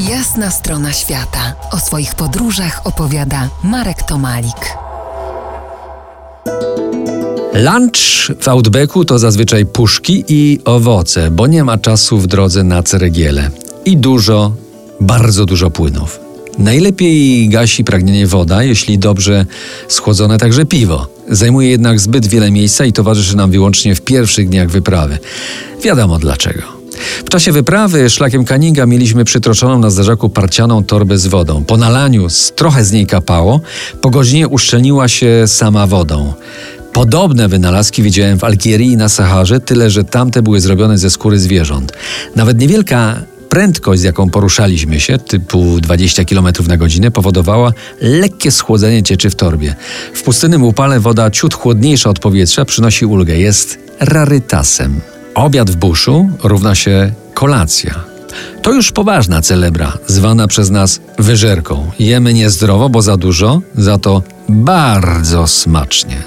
Jasna strona świata. O swoich podróżach opowiada Marek Tomalik. Lunch w Outbacku to zazwyczaj puszki i owoce, bo nie ma czasu w drodze na ceregiele. I dużo, bardzo dużo płynów. Najlepiej gasi pragnienie woda, jeśli dobrze schłodzone także piwo. Zajmuje jednak zbyt wiele miejsca i towarzyszy nam wyłącznie w pierwszych dniach wyprawy. Wiadomo dlaczego. W czasie wyprawy szlakiem Kaninga mieliśmy przytroczoną na zderzaku parcianą torbę z wodą. Po nalaniu trochę z niej kapało, po godzinie uszczelniła się sama wodą. Podobne wynalazki widziałem w Algierii i na Saharze, tyle że tamte były zrobione ze skóry zwierząt. Nawet niewielka prędkość, z jaką poruszaliśmy się, typu 20 km na godzinę, powodowała lekkie schłodzenie cieczy w torbie. W pustynnym upale woda ciut chłodniejsza od powietrza przynosi ulgę. Jest rarytasem. Obiad w buszu równa się kolacja. To już poważna celebra, zwana przez nas wyżerką. Jemy niezdrowo, bo za dużo, za to bardzo smacznie.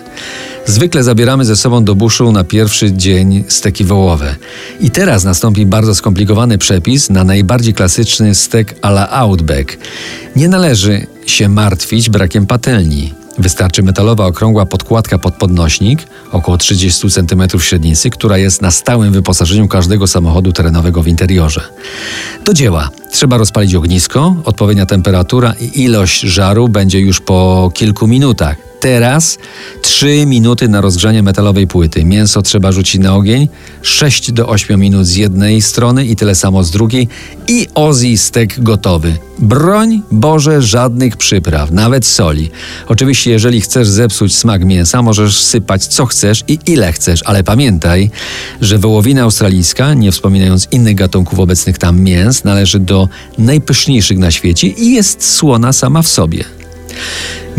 Zwykle zabieramy ze sobą do buszu na pierwszy dzień steki wołowe. I teraz nastąpi bardzo skomplikowany przepis na najbardziej klasyczny stek a la Outback. Nie należy się martwić brakiem patelni. Wystarczy metalowa okrągła podkładka pod podnośnik, około 30 cm średnicy, która jest na stałym wyposażeniu każdego samochodu terenowego w interiorze. Do dzieła. Trzeba rozpalić ognisko, odpowiednia temperatura i ilość żaru będzie już po kilku minutach. Teraz 3 minuty na rozgrzanie metalowej płyty. Mięso trzeba rzucić na ogień, 6 do 8 minut z jednej strony i tyle samo z drugiej i Ozzy stek gotowy. Broń Boże żadnych przypraw, nawet soli. Oczywiście jeżeli chcesz zepsuć smak mięsa, możesz sypać co chcesz i ile chcesz, ale pamiętaj, że wołowina australijska, nie wspominając innych gatunków obecnych tam mięs, należy do najpyszniejszych na świecie i jest słona sama w sobie.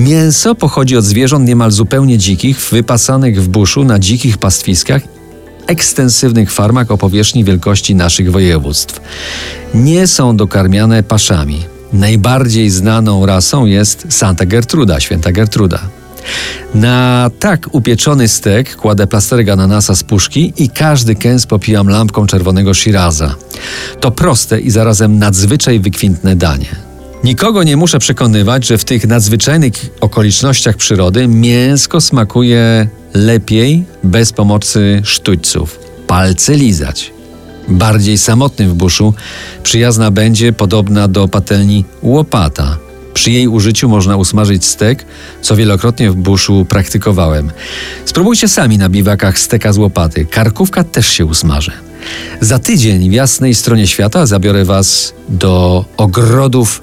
Mięso pochodzi od zwierząt niemal zupełnie dzikich, wypasanych w buszu na dzikich pastwiskach ekstensywnych farmach o powierzchni wielkości naszych województw. Nie są dokarmiane paszami. Najbardziej znaną rasą jest Santa Gertruda, święta Gertruda. Na tak upieczony stek kładę plasterek ananasa z puszki i każdy kęs popijam lampką czerwonego Shiraza. To proste i zarazem nadzwyczaj wykwintne danie. Nikogo nie muszę przekonywać, że w tych nadzwyczajnych okolicznościach przyrody mięsko smakuje lepiej bez pomocy sztućców. Palce lizać. Bardziej samotny w buszu przyjazna będzie podobna do patelni łopata. Przy jej użyciu można usmażyć stek, co wielokrotnie w buszu praktykowałem. Spróbujcie sami na biwakach steka z łopaty. Karkówka też się usmaży. Za tydzień w jasnej stronie świata zabiorę Was do ogrodów